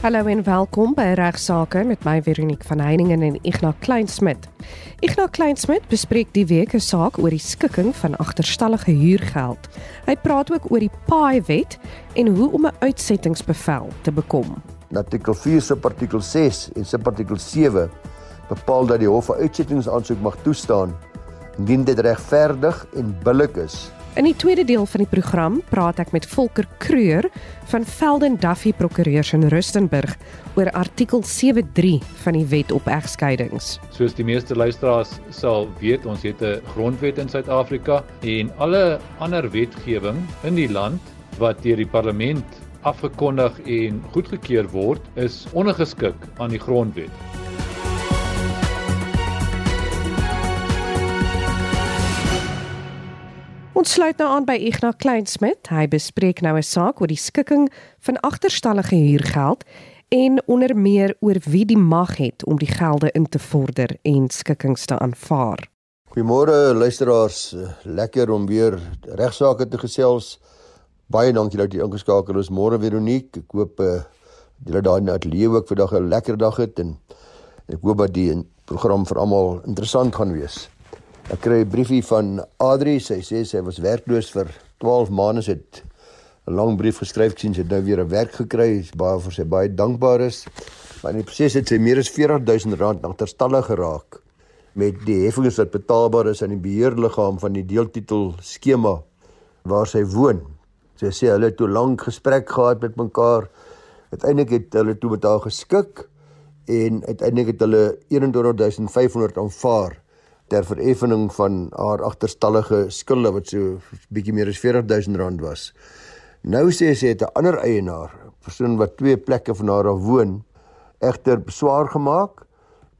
Hallo en welkom by Regsake met my Veronique van Heiningen en Ignas Kleinsmid. Ignas Kleinsmid bespreek die week 'n saak oor die skikking van agterstallige huurgeld. Hy praat ook oor die Paai-wet en hoe om 'n uitsettingsbevel te bekom. Artikel 4 se artikel 6 en se artikel 7 bepaal dat die hof 'n uitsettingsaansoek mag toestaan indien dit regverdig en billik is In die tweede deel van die program praat ek met Volker Kreur van Velden Duffy Prokureurs in Rustenburg oor artikel 73 van die Wet op Egskeidings. Soos die meeste luisteraars sal weet, ons het 'n grondwet in Suid-Afrika en alle ander wetgewing in die land wat deur die parlement afgekondig en goedgekeur word, is ongeskik aan die grondwet. Ons sluit nou aan by Ignas Kleinsmid. Hy bespreek nou 'n saak oor die skikking van agterstallige huurgeld en onder meer oor wie die mag het om die gelde in te vorder en skikkings te aanvaar. Goeiemôre luisteraars, lekker om weer regsaake te gesels. Baie dankie dat jy ingeskakel is. Môre Veronique, ek hoop uh, julle daar in die ateljee ook vandag 'n lekker dag het en ek hoop dat die program vir almal interessant gaan wees. Ek kry 'n briefie van Adri, sy sê sy was werkloos vir 12 maande, het 'n lang brief geskryf sy het nou weer 'n werk gekry, is baie vir sy baie dankbaar is. Maar in die proses het sy meer as 40000 rand agterstallig geraak met die heffings wat betaalbaar is aan die beheerliggaam van die deeltitel skema waar sy woon. Sy sê hulle het toe lank gesprek gehad met mekaar. Uiteindelik het hulle toe met haar geskik en uiteindelik het hulle 21500 aanvaar ter vereffening van haar agterstallige skulde wat so bietjie meer as 40000 rand was. Nou sê sy het 'n ander eienaar, persoon wat twee plekke van haar woon, egter beswaar gemaak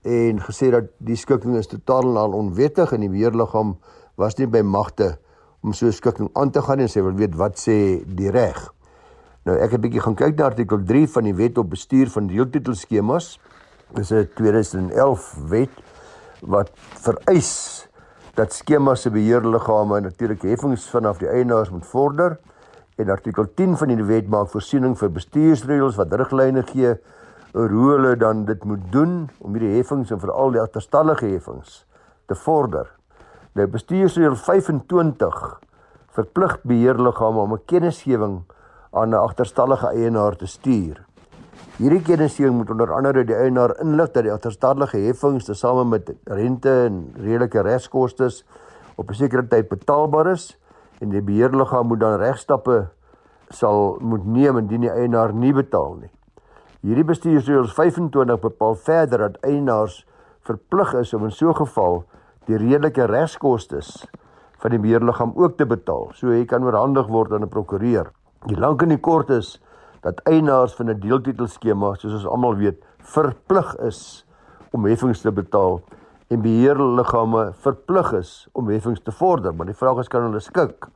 en gesê dat die skikking is totaal en al onwettig en die beheerliggaam was nie by magte om so 'n skikking aan te gaan en sy wil weet wat sê die reg. Nou ek het bietjie gaan kyk na artikel 3 van die Wet op Bestuur van Deeltitelskemas. Dis 'n 2011 wet wat vereis dat skema se beheerliggame natuurlik heffings vanaf die eienaars moet vorder en artikel 10 van die wet maak voorsiening vir bestuursreëls wat riglyne gee oor hoe hulle dan dit moet doen om hierdie heffings en veral die agterstallige heffings te vorder. Nou bestuursreël 25 verplig beheerliggame om 'n kennisgewing aan 'n agterstallige eienaar te stuur. Hierdie kennisgewing moet onder andere die eienaar inlig dat die agterstallige heffings tesame met rente en redelike regskoste op 'n sekere tyd betaalbaar is en die beheerliggaam moet dan regstappe sal moet neem indien die eienaar nie betaal nie. Hierdie bestuursreëls 25 bepaal verder dat eienaars verplig is om in so 'n geval die redelike regskoste van die beheerliggaam ook te betaal. So hy kan oorhandig word aan 'n prokureur. Die lank en die kort is dat eienaars van 'n deeltitelskema, soos ons almal weet, verplig is om heffings te betaal en beheerliggame verplig is om heffings te vorder, maar die vraag is kan hulle skik?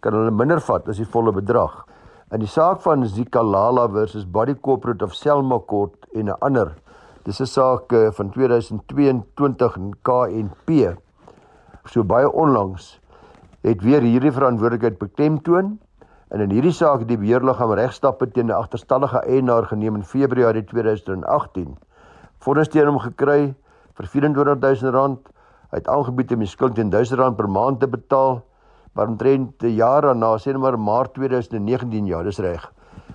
Kan hulle minder vat as die volle bedrag? In die saak van Zikalala versus Body Corporate of Selma Court en 'n ander, dis 'n saak eh, van 2022 in KNP. So baie onlangs het weer hierdie verantwoordelikheid beklemtoon En in hierdie saak het die beheerliggaam regstappe teen 'n agterstallige eienaar geneem in Februarie 2018. Vonnis teen hom gekry vir R24000. Hy het aangebied om die skuld teen R1000 per maand te betaal, maar omtrent 'n jaar daarna, sê net maar Maart 2019, ja, dis reg.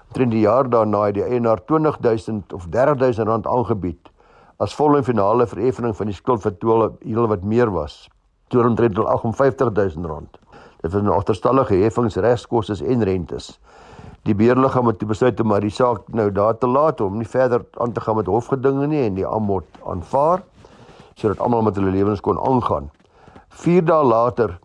Omtrent 'n jaar daarna het die eienaar R20000 of R30000 aangebied as volle en finale vereffening van die skuld vir toe heel wat meer was. Toe omtrent R58000. Dit is 'n agterstallige heffings, regskoste en rentes. Die beheerliggaam het besluit om maar die saak nou daar te laat om nie verder aan te gaan met hofgedinge nie en die aanbod aanvaar sodat almal met hulle lewens kon aangaan. 4 dae later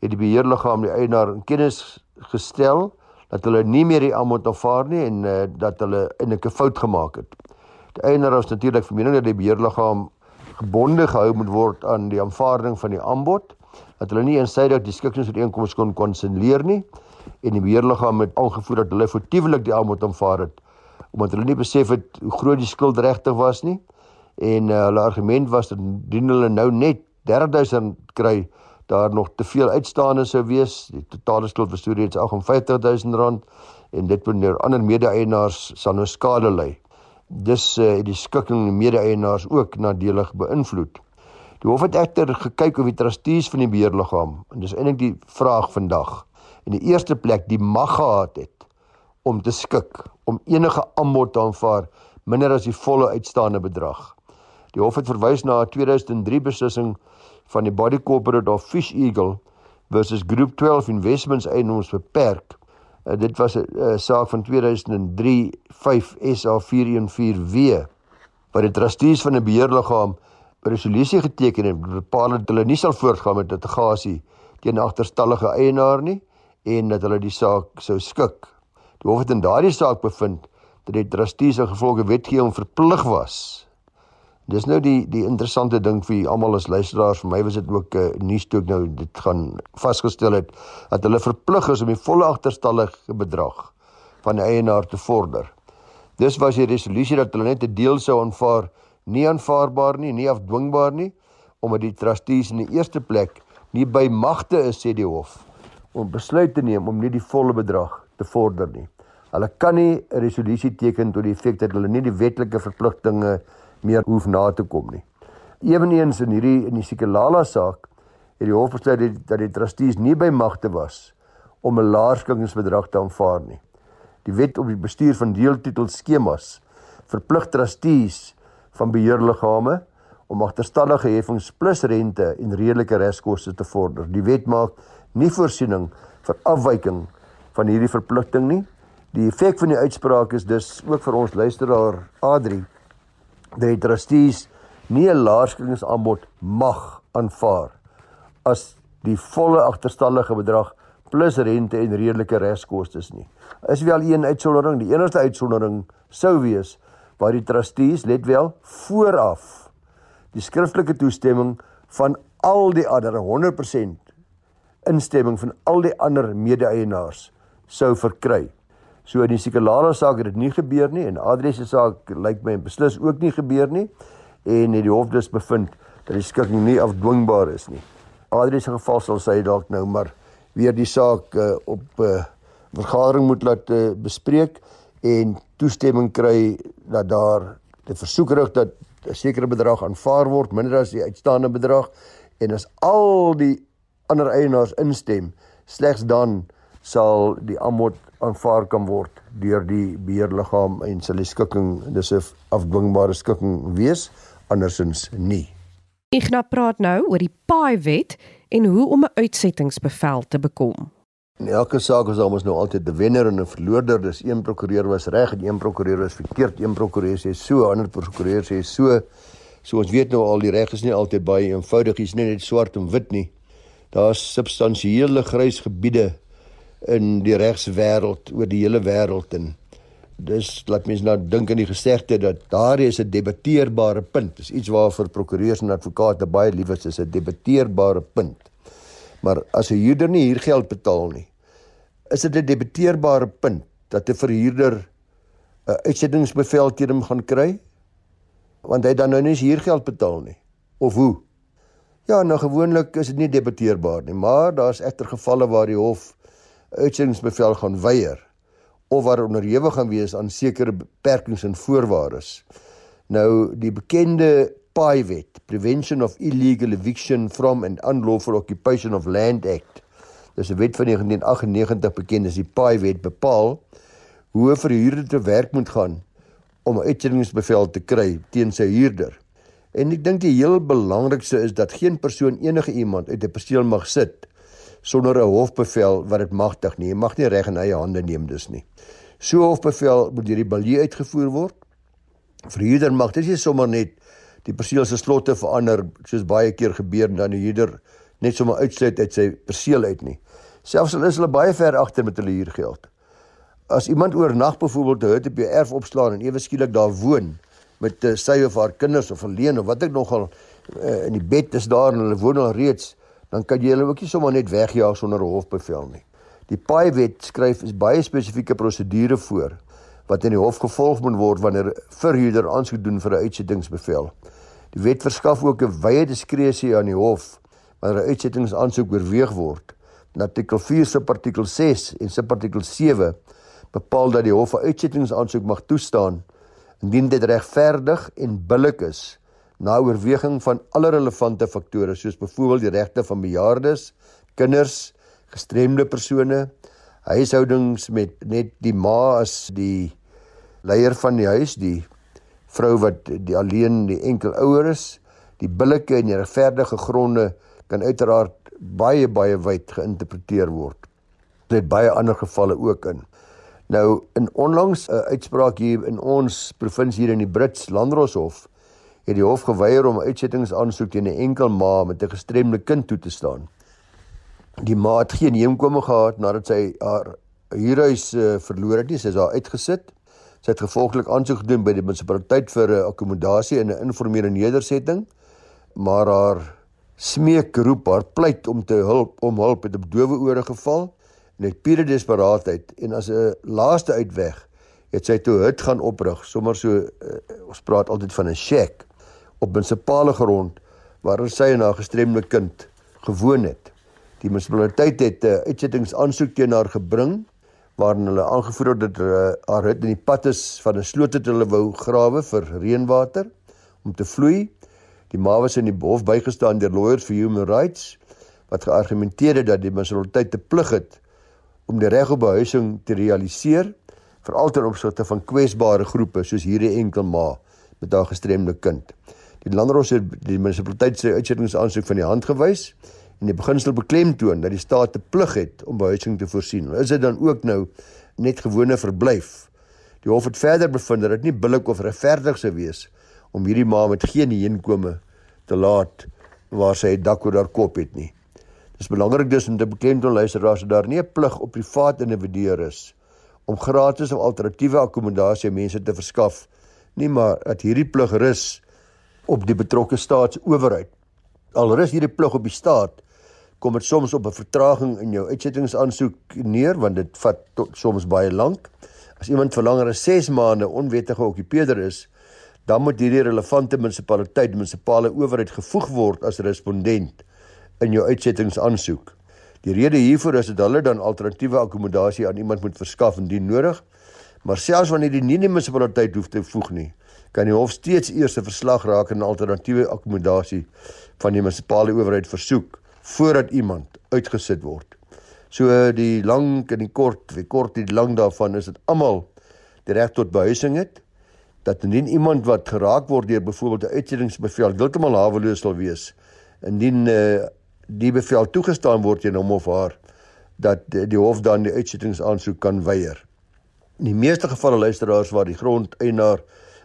het die beheerliggaam die eienaar in kennis gestel dat hulle nie meer die aanbod aanvaar nie en uh, dat hulle 'n fout gemaak het. Die eienaar was natuurlik vermening dat die beheerliggaam gebonde gehou moet word aan die aanvaarding van die aanbod dat hulle nie eensydig die skikkingsooreenkomste kon konsenleer nie en die beheerliggaam het aangevoer dat hulle foutiewelik die aanbod aanvaar het omdat hulle nie besef het hoe groot die skuld regtig was nie en uh, hulle argument was dat indien hulle nou net 30000 kry daar nog te veel uitstaande sou wees die totale skuld was reeds 58000 rand en dit wanneer ander mede-eienaars sal nou skade ly Dis uh, die skikking mede-eienaars ook nadelig beïnvloed. Die hof het egter gekyk of die trustees van die beheerliggaam en dis eintlik die vraag vandag in die eerste plek die mag gehad het om te skik om enige aanbod te aanvaar minder as die volle uitstaande bedrag. Die hof het verwys na 'n 2003 beslissing van die Body Corporate of Fish Eagle versus Group 12 Investments Eienaars Beperk. Uh, dit was 'n uh, saak van 2003 5 SA 414W waar die trustees van 'n beheerliggaam resolusie geteken en bepaal dat hulle nie sal voortgaan met litigasie teen agterstallige eienaar nie en dat hulle die saak sou skik. Die hof het in daardie saak bevind dat die trustees in gevolge wetgewing verplig was. Dis nou die die interessante ding vir almal as luisteraars, vir my was dit ook 'n uh, nuus toe ek nou dit gaan vasgestel het dat hulle verplig is om die volle agterstallige bedrag van die eienaar te vorder. Dis was die resolusie dat hulle net 'n deel sou aanvaar nie aanvaarbaar nie, nie afdwingbaar nie, omdat die trustees in die eerste plek nie by magte is sê die hof om besluit te neem om nie die volle bedrag te vorder nie. Hulle kan nie 'n resolusie teken tot die effek dat hulle nie die wetlike verpligtinge meer hoef na te kom nie. Eweneens in hierdie in die Sikelala saak het die hof besluit dat die trustees nie by magte was om 'n laerskikkingsbedrag te aanvaar nie. Die wet op die bestuur van deeltitelskemas verplig trustees van beheerliggame om agterstallige heffings plus rente en redelike reskoste te vorder. Die wet maak nie voorsiening vir afwyking van hierdie verpligting nie. Die effek van die uitspraak is dus ook vir ons luisteraar Adri dat trustees nie 'n laerskikingsaanbod mag aanvaar as die volle agterstallige bedrag plus rente en redelike reskoste nie. Is wel een uitsondering, die enigste uitsondering sou wees waar die trustees let wel vooraf die skriftelike toestemming van al die ander 100% instemming van al die ander mede-eienaars sou verkry. So in die sekulare saak het dit nie gebeur nie en Adrie se saak lyk my beslis ook nie gebeur nie en het die hof dus bevind dat die skikking nie afdwingbaar is nie. Adrie se geval sal sy dalk nou maar weer die saak uh, op 'n uh, vergadering moet laat uh, bespreek en toestemming kry dat daar die versoek rig dat 'n sekere bedrag aanvaar word minder as die uitstaande bedrag en as al die ander eienaars instem slegs dan sal die aanbod aanvaar kan word deur die beheerliggaam en die skikking dis 'n afdwingbare skikking wees andersins nie. Ignas praat nou oor die paai wet en hoe om 'n uitsettingsbevel te bekom. In elke saak is daar mos nou altyd 'n wenner en 'n verloorder. Dis een prokureur was reg en een prokureur was verkeerd. Een prokureur sê so, ander prokureur sê so. So ons weet nou al die reg is nie altyd baie eenvoudig, is nie net swart en wit nie. Daar's substansiële grys gebiede in die regswêreld oor die hele wêreld en dis laat mense nou dink aan die gesegde dat daar is 'n debatteerbare punt. Dis iets waarvoor prokureurs en advokate baie lief is, is 'n debatteerbare punt. Maar as 'n huurder nie hier geld betaal nie, is dit 'n debatteerbare punt dat 'n verhuurder 'n uitsettingsbevel teen hom gaan kry? Want hy dan nou nie hier geld betaal nie. Of hoe? Ja nou gewoonlik is dit nie debatteerbaar nie maar daar's egter gevalle waar die hof uitsettingsbevel gaan weier of waar onderhewig gaan wees aan sekere beperkings en voorwaardes. Nou die bekende PAI wet Prevention of Illegal Eviction from and Unlawful Occupation of Land Act dis 'n wet van 1998 bekend as die Paai wet bepaal hoe 'n verhuurder te werk moet gaan om 'n uitsettingsbevel te kry teen sy huurder. En ek dink die heel belangrikste is dat geen persoon enige iemand uit 'n perseel mag sit sonder 'n hofbevel wat dit magtig nie. Jy mag nie reg in eie hande neem dus nie. So hofbevel moet deur die balie uitgevoer word. Verhuurder mag dit nie sommer net die perseel se slotte verander soos baie keer gebeur en dan die huurder net sommer uitsluit uit sy perseel uit nie. Selfs al is hulle baie ver agter met hulle huurgeld. As iemand oornag byvoorbeeld 'n hut op jou erf opslaan en ewe skielik daar woon met uh, sy of haar kinders of alleen of wat ek nogal uh, in die bed is daar en hulle woon al reeds, dan kan jy hulle ook nie sommer net wegjaag sonder hofbevel nie. Die paai wet skryf is baie spesifieke prosedure voor wat in die hof gevolg moet word wanneer verhuurder aansoek doen vir 'n uitsettingsbevel. Die wet verskaf ook 'n wye diskresie aan die hof wanneer 'n uitsettingsaansoek oorweeg word. In artikel 4 subartikel 6 en subartikel 7 bepaal dat die hof 'n uitsettingsaansoek mag toestaan indien dit regverdig en billik is na oorweging van alle relevante faktore soos byvoorbeeld die regte van bejaardes, kinders, gestremde persone, huishoudings met net die ma as die leier van die huis, die vrou wat die alleen die enkel ouer is, die billike en regverdige gronde kan uiteraard baie baie wyd geïnterpreteer word. Dit baie ander gevalle ook in. Nou in onlangs 'n uh, uitspraak hier in ons provinsie hier in die Brits Landdroshof het die hof geweier om uitsettingsaansoek teen 'n enkel ma met 'n gestremde kind toe te staan. Die ma het geen heenkome gehad nadat sy haar huurhuis uh, verloor het nie, sy is daar uitgesit. Sy het gevolglik aansoek gedoen by die munisipaliteit vir 'n akkommodasie in 'n informele nedersetting, maar haar smeekroep, haar pleit om te hulp om hulp het op dowe ore geval en het pure desperaatheid en as 'n laaste uitweg het sy toe hut gaan oprig, sommer so uh, ons praat altyd van 'n shack op munisipale grond waar sy en haar gestremde kind gewoon het. Die munisipaliteit het 'n uh, uitsettingsaansoek teen haar gebring waarin hulle aangevoer het dat uh, haar hut in die pad is van 'n sloot wat hulle wou grawe vir reënwater om te vloei. Die ma was in die hof bygestaan deur lawyers for human rights wat geargumenteer het dat die munisipaliteit te plig het om die reg op behuising te realiseer veral ter opsigte van kwesbare groepe soos hierdie enkel ma met haar gestremde kind. Die landros het die munisipaliteit se uitsettingsaansoek van die hand gewys en die beginsel beklemtoon dat die staat te plig het om behuising te voorsien. Is dit dan ook nou net gewone verblyf? Die hof het verder bevind dat dit nie billik of regverdig sou wees om hierdie ma met geen heenkome te laat waar sy 'n dak oor haar kop het nie. Dis belangrik dus om te beklemtoon luisteraars dat daar nie 'n plig op privaat individue is om gratis of alternatiewe akkommodasie aan mense te verskaf nie, maar dat hierdie plig rus op die betrokke staatsowerheid. Al rus hierdie plig op die staat, kom dit soms op 'n vertraging in jou uitsettingsaansoek neer want dit vat tot, soms baie lank. As iemand vir langer as 6 maande onwettige okkupeerder is, dan moet hierdie relevante munisipaliteit, munisipale owerheid gevoeg word as respondent in jou uitsettingsaansoek. Die rede hiervoor is dat hulle dan alternatiewe akkommodasie aan iemand moet verskaf indien nodig. Maar selfs wanneer die nie munisipaliteit hoef te voeg nie, kan die hof steeds eers 'n verslag raak en alternatiewe akkommodasie van die munisipale owerheid versoek voordat iemand uitgesit word. So die lank en die kort, die kort en die lang daarvan is dit almal die reg tot behuising het dat indien iemand wat geraak word deur byvoorbeeld 'n uitsettingsbevel heeltemal haweloos sal wees indien uh, die bevel toegestaan word teen hom of haar dat die, die hof dan die uitsettingsaansoek kan weier. In die meeste gevalle luisteraars waar die grondeienaar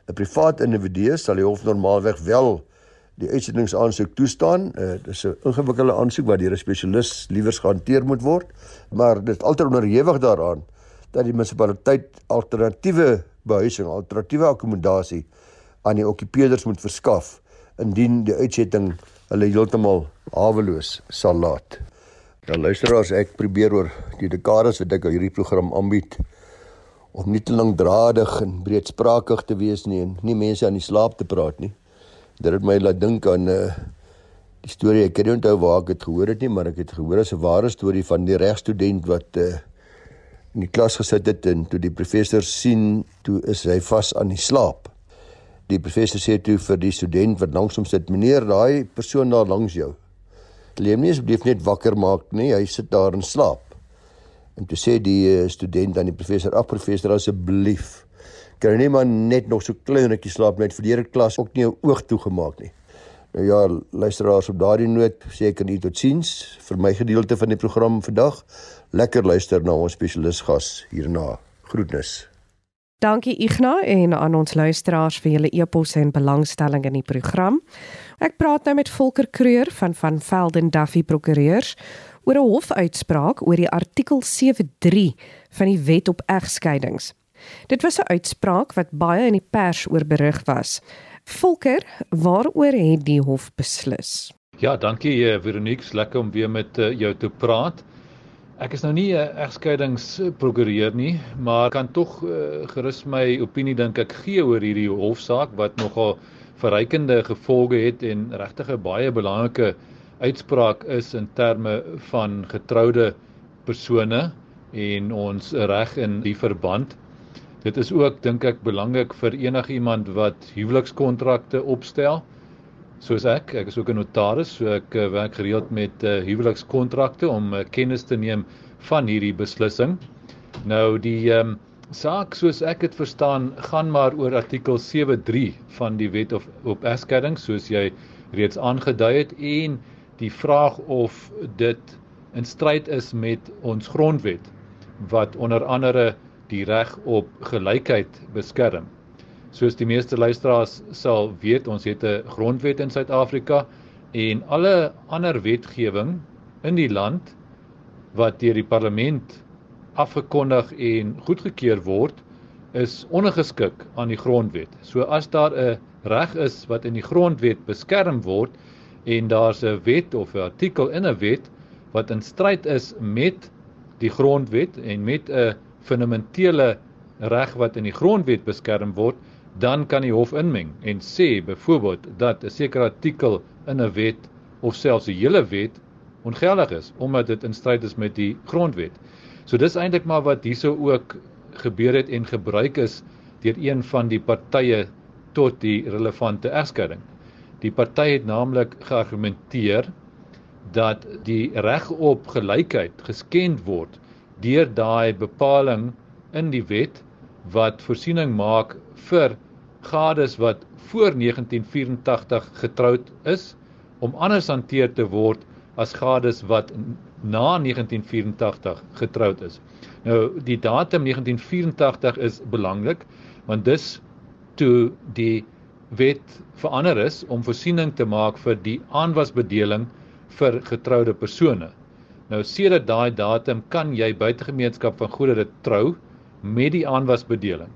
'n privaat individu is, sal die hof normaalweg wel die uitsettingsaansoek toestaan. Uh, dis 'n ingewikkelde aansoek wat deur 'n spesialis liewers gehanteer moet word, maar dit is altyd onderhewig daaraan dat die munisipaliteit alternatiewe behuising, alternatiewe akkommodasie aan die okkupeerders moet verskaf indien die uitsetting hulle heeltemal haweloos sal laat. Dan ja, luisteraars, ek probeer oor die dekades wat ek hierdie program aanbied om nie te lankdradig en breedsprakig te wees nie en nie mense aan die slaap te praat nie. Dit het my laat dink aan 'n uh, eh, die storie ek kan nie onthou waar ek dit gehoor het nie, maar ek het gehoor 'n ware storie van die regstudent wat uh, in die klas gesit het en toe die professor sien toe is hy vas aan die slaap. Die professor sê toe vir die student wat langs hom sit: "Meneer, daai persoon daar langs jou. Leem nie asseblief net wakker maak nie, hy sit daar in slaap." En toe sê die uh, student aan die professor: "Ag professor, asseblief, kan nie maar net nog so klein rukkie slaap net vir die hele klas ook nie 'n oog toegemaak nie. Nou ja, luisteraars op daardie noot sê ek aan u totsiens vir my gedeelte van die program vandag. Lekker luister na ons spesialis gas hierna. Groetnis. Dankie Ignas en aan ons luisteraars vir julle e-posse en belangstelling in die program. Ek praat nou met Volker Kreur van van Velden Duffy Prokureurs oor 'n hofuitspraak oor die artikel 73 van die Wet op Egskeidings. Dit was 'n uitspraak wat baie in die pers oor berig was. Volker, waaroor het die hof beslis? Ja, dankie eh, Veronique, lekker om weer met eh, jou te praat. Ek is nou nie 'n egskeidingprokureur nie, maar kan tog uh, gerus my opinie dink ek gee oor hierdie hofsaak wat nogal verrykende gevolge het en regtig 'n baie belangrike uitspraak is in terme van getroude persone en ons reg in die verband. Dit is ook dink ek belangrik vir enigiemand wat huwelikskontrakte opstel. Soos ek, ek is ook 'n notaris, so ek uh, werk gereeld met uh, huwelikskontrakte om uh, kennis te neem van hierdie beslissing. Nou die ehm um, saak soos ek dit verstaan, gaan maar oor artikel 73 van die wet of op egskeiding soos jy reeds aangedui het en die vraag of dit in stryd is met ons grondwet wat onder andere die reg op gelykheid beskerm. Soos die meeste luisteraars sal weet, ons het 'n grondwet in Suid-Afrika en alle ander wetgewing in die land wat deur die parlement afgekondig en goedgekeur word is ongeskik aan die grondwet. So as daar 'n reg is wat in die grondwet beskerm word en daar's 'n wet of 'n artikel in 'n wet wat in stryd is met die grondwet en met 'n fundamentele reg wat in die grondwet beskerm word, dan kan die hof inmeng en sê byvoorbeeld dat 'n sekere artikel in 'n wet of selfs 'n hele wet ongeldig is omdat dit in stryd is met die grondwet. So dis eintlik maar wat hierso ook gebeur het en gebruik is deur een van die partye tot die relevante egskeiding. Die party het naamlik geargumenteer dat die reg op gelykheid geskend word deur daai bepaling in die wet wat voorsiening maak vir gades wat voor 1984 getroud is om anders hanteer te word as gades wat na 1984 getroud is. Nou die datum 1984 is belangrik want dis toe die wet verander is om voorsiening te maak vir die aanwasbedeling vir getroude persone. Nou sedert daai datum kan jy buitegemeenskap van goedere trou met die aanwasbedeling.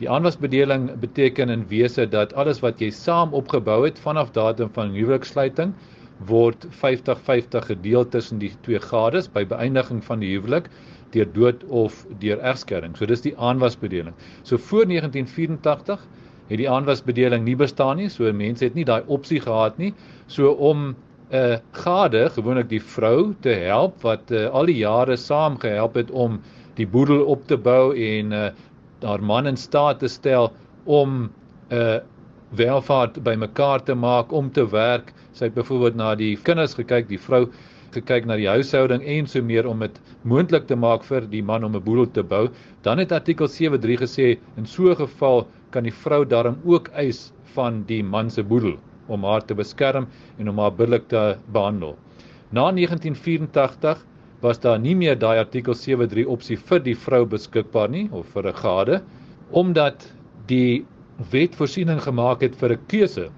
Die aanwasbedeling beteken in wese dat alles wat jy saam opgebou het vanaf datum van huweliksluiting word 50-50 gedeel tussen die twee gades by beëindiging van die huwelik deur dood of deur egskeiding. So dis die aanwasbedeling. So voor 1984 het die aanwasbedeling nie bestaan nie. So mense het nie daai opsie gehad nie. So om 'n uh, gade, gewoonlik die vrou te help wat uh, al die jare saam gehelp het om die boedel op te bou en uh, haar man in staat te stel om 'n uh, welvaart bymekaar te maak om te werk. Sy het byvoorbeeld na die kinders gekyk, die vrou gekyk na die huishouding en so meer om dit moontlik te maak vir die man om 'n boedel te bou. Dan het artikel 73 gesê in so 'n geval kan die vrou daarom ook eis van die man se boedel om haar te beskerm en om haar billik te behandel. Na 1984 was daar nie meer daai artikel 73 opsie vir die vrou beskikbaar nie of vir 'n gade omdat die wet voorsiening gemaak het vir 'n keuse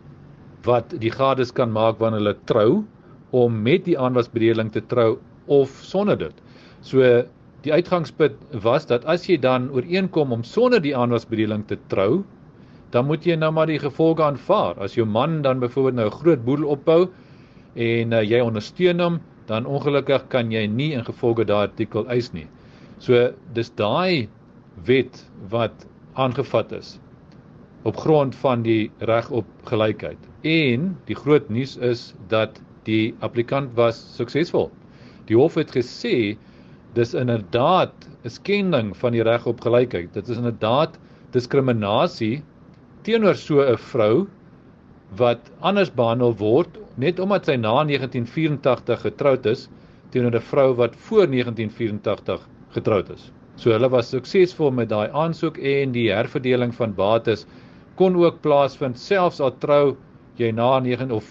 wat die gades kan maak wanneer hulle trou om met die aanwasbedeling te trou of sonder dit. So die uitgangspunt was dat as jy dan ooreenkom om sonder die aanwasbedeling te trou, dan moet jy nou maar die gevolge aanvaar. As jou man dan byvoorbeeld nou 'n groot boedel opbou en uh, jy ondersteun hom, dan ongelukkig kan jy nie in gevolge daardie artikel eis nie. So dis daai wet wat aangevat is op grond van die reg op gelykheid. En die groot nuus is dat die applikant was suksesvol. Die hof het gesê dis inderdaad 'n skending van die reg op gelykheid. Dit is inderdaad diskriminasie teenoor so 'n vrou wat anders behandel word net omdat sy na 1984 getroud is teenoor 'n vrou wat voor 1984 getroud is. So hulle was suksesvol met daai aansoek en die herverdeling van bates kon ook plaasvind selfs al trou jy na 9 of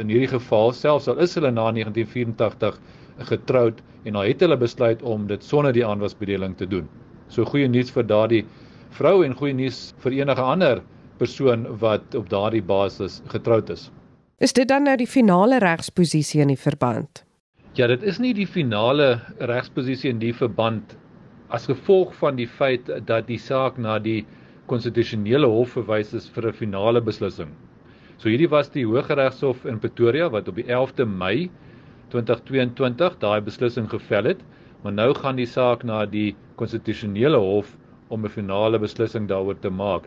in hierdie geval selfs al is hulle na 1984 getroud en dan het hulle besluit om dit sonder die aanwasbedeling te doen. So goeie nuus vir daardie vrou en goeie nuus vir enige ander persoon wat op daardie basis getroud is. Is dit dan nou die finale regsposisie in die verband? Ja, dit is nie die finale regsposisie in die verband as gevolg van die feit dat die saak na die konstitusionele hof verwys is vir 'n finale beslissing. So hierdie was die Hooggeregshof in Pretoria wat op die 11de Mei 2022 daai beslissing gevel het, maar nou gaan die saak na die konstitusionele hof om 'n finale beslissing daaroor te maak.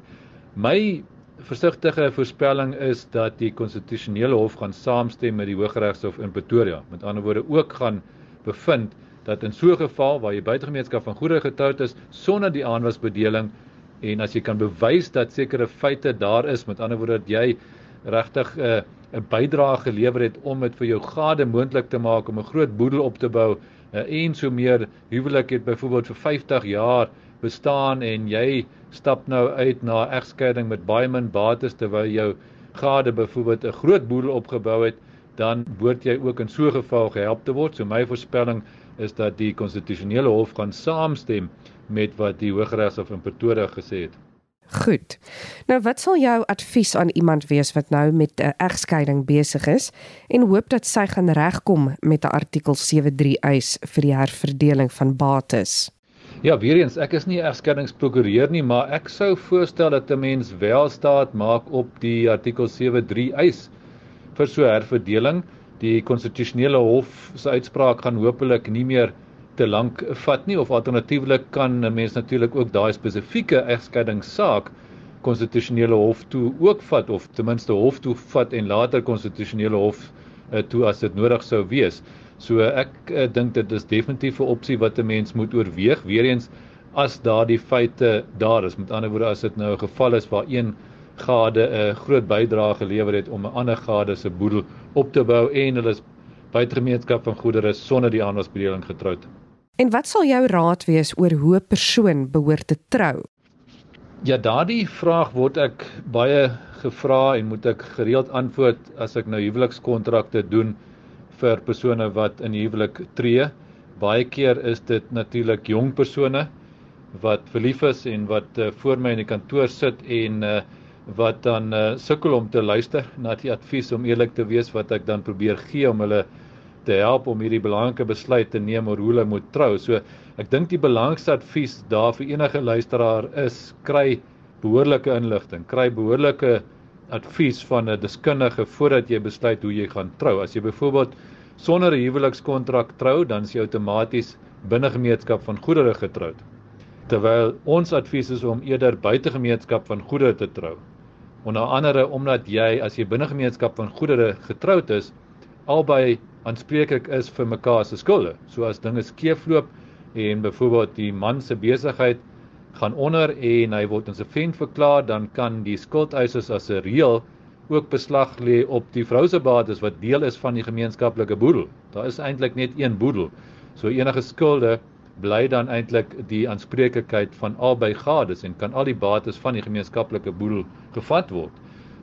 My versigtige voorspelling is dat die konstitusionele hof gaan saamstem met die Hooggeregshof in Pretoria. Met ander woorde ook gaan bevind dat in so 'n geval waar jy buitegemeenskap van goedere getroud is sonder die aanwasbedeling En as jy kan bewys dat sekere feite daar is, met ander woorde dat jy regtig 'n uh, 'n bydrae gelewer het om dit vir jou gade moontlik te maak om 'n groot boedel op te bou uh, en so meer huwelik het byvoorbeeld vir 50 jaar bestaan en jy stap nou uit na egskeiding met baie min bates terwyl jou gade byvoorbeeld 'n groot boedel opgebou het dan behoort jy ook in so 'n geval gehelp te word so my voorspelling is dat die konstitusionele hof gaan saamstem met wat die Hooggeregshof in Pretoria gesê het Goed. Nou wat sal jou advies aan iemand wees wat nou met 'n egskeiding besig is en hoop dat sy gaan regkom met 'n artikel 73 eis vir die herverdeling van bates? Ja, weer eens, ek is nie egskeidingsprokureur nie, maar ek sou voorstel dat 'n mens wel staat maak op die artikel 73 eis vir so herverdeling. Die konstitusionele hof se uitspraak gaan hopelik nie meer te lank vat nie of alternatiefelik kan 'n mens natuurlik ook daai spesifieke egskeidingssaak konstitusionele hof toe ook vat of ten minste hof toe vat en later konstitusionele hof uh, toe as dit nodig sou wees. So ek uh, dink dit is definitief 'n opsie wat 'n mens moet oorweeg. Weereens as daardie feite daar is, met ander woorde as dit nou 'n geval is waar een gade 'n uh, groot bydrae gelewer het om 'n ander gade se boedel op te bou en hulle is buitegemeenskap van goedere sonder die aanwasbedeling getroud. En wat sal jou raad wees oor hoe 'n persoon behoort te trou? Ja, daardie vraag word ek baie gevra en moet ek gereeld antwoord as ek nou huwelikskontrakte doen vir persone wat in huwelik tree. Baie keer is dit natuurlik jong persone wat verlief is en wat uh, voor my in die kantoor sit en uh, wat dan uh, sukkel om te luister na die advies om eerlik te wees wat ek dan probeer gee om hulle te help om hierdie belangrike besluit te neem oor hoe hulle moet trou. So ek dink die belangrikste advies daar vir enige luisteraar is kry behoorlike inligting, kry behoorlike advies van 'n deskundige voordat jy besluit hoe jy gaan trou. As jy byvoorbeeld sonder 'n huwelikskontrak trou, dan is jy outomaties binne gemeenskap van goedere getroud. Terwyl ons advies is om eerder buite gemeenskap van goedere te trou. Onder andere omdat jy as jy binne gemeenskap van goedere getroud is, albei aanspreeklik is vir mekaar se skulde. So as dinge skeefloop en byvoorbeeld die man se besigheid gaan onder en hy word insolvent verklaar, dan kan die skuldeisers as 'n reël ook beslag lê op die vrou se bates wat deel is van die gemeenskaplike boedel. Daar is eintlik net een boedel. So enige skulde bly dan eintlik die aanspreeklikheid van albei gades en kan al die bates van die gemeenskaplike boedel gevat word.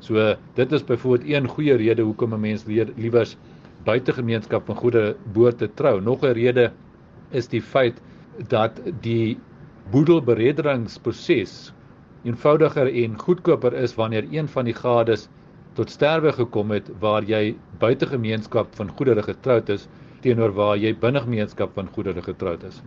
So dit is byvoorbeeld een goeie rede hoekom 'n mens liewers buitegemeenskap van goeie boorte trou. Nog 'n rede is die feit dat die boedelberedderingsproses eenvoudiger en goedkoper is wanneer een van die gades tot sterwe gekom het waar jy buitegemeenskap van goedere getroud is teenoor waar jy binne gemeenskap van goedere getroud is.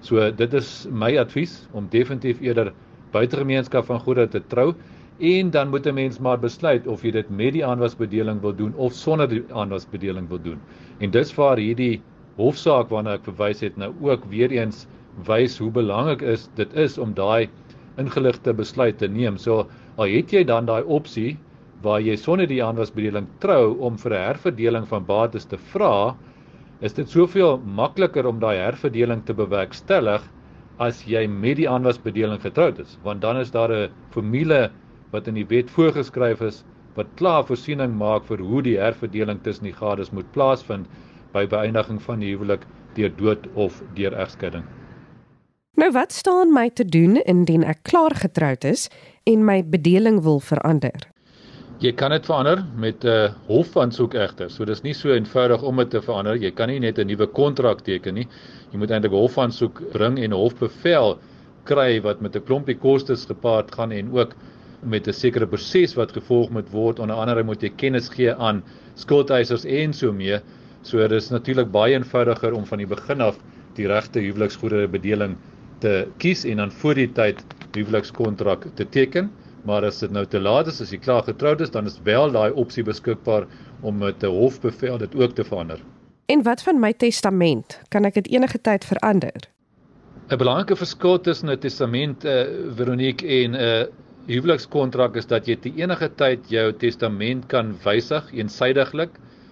So dit is my advies om definitief eerder buitegemeenskap van goedere te trou En dan moet 'n mens maar besluit of jy dit met die aanwasbedeling wil doen of sonder die aanwasbedeling wil doen. En dis waar hierdie hofsaak waarna ek verwys het nou ook weer eens wys hoe belangrik is dit is om daai ingeligte besluit te neem. So al het jy dan daai opsie waar jy sonder die aanwasbedeling trou om vir 'n herverdeling van bates te vra, is dit soveel makliker om daai herverdeling te bewerkstellig as jy met die aanwasbedeling getroud is, want dan is daar 'n formule wat in die wet voorgeskryf is wat klaar voorsiening maak vir hoe die herverdeling tussen die gades moet plaasvind by beëindiging van die huwelik deur dood of deur egskeiding. Nou wat staan my te doen indien ek klaar getroud is en my bedeling wil verander? Jy kan dit verander met 'n uh, hofaansoek egter. So dis nie so eenvoudig om dit te verander. Jy kan nie net 'n nuwe kontrak teken nie. Jy moet eintlik hofaansoek bring en hofbevel kry wat met 'n klompie kostes gepaard gaan en ook met 'n sekere proses wat gevolg moet word. Onder andere moet jy kennis gee aan skuldeisers en so mee. So dit is natuurlik baie eenvoudiger om van die begin af die regte huweliksgoedere bedeling te kies en dan voor die tyd huwelikskontrak te teken. Maar as dit nou te laat is, as jy klaar getroud is, dan is wel daai opsie beskikbaar om met 'n hofbevel dit ook te verander. En wat van my testament? Kan ek dit enige tyd verander? 'n Belangrike verskil tussen 'n testament, eh uh, Veronique en 'n uh, huwelikskontrak is dat jy te enige tyd jou testament kan wysig eensydiglik.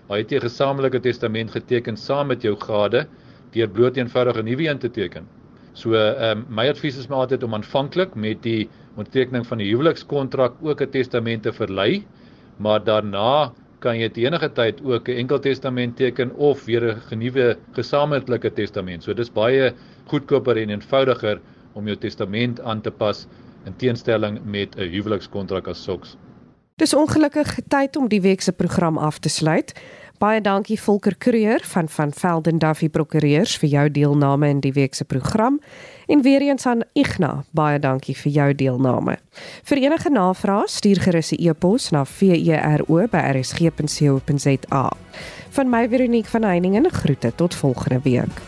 Al het jy 'n gesamentlike testament geteken saam met jou gade deur bloot eenvoudig 'n nuwe een te teken. So ehm um, my advies is maar altyd om aanvanklik met die ondertekening van die huwelikskontrak ook 'n testament te verlei, maar daarna kan jy te enige tyd ook 'n enkel testament teken of weer 'n genuwe gesamentlike testament. So dis baie goedkoper en eenvoudiger om jou testament aan te pas in teenstelling met 'n huwelikskontrak as sulks. Dis ongelukkig tyd om die week se program af te sluit. Baie dankie Volker Creer van van Velden Duffy Prokureurs vir jou deelname in die week se program en weer eens aan Igna, baie dankie vir jou deelname. Vir enige navrae stuur gerus 'n e-pos na vero@rsg.co.za. Van my Veronique van Heiningen groete tot volgende week.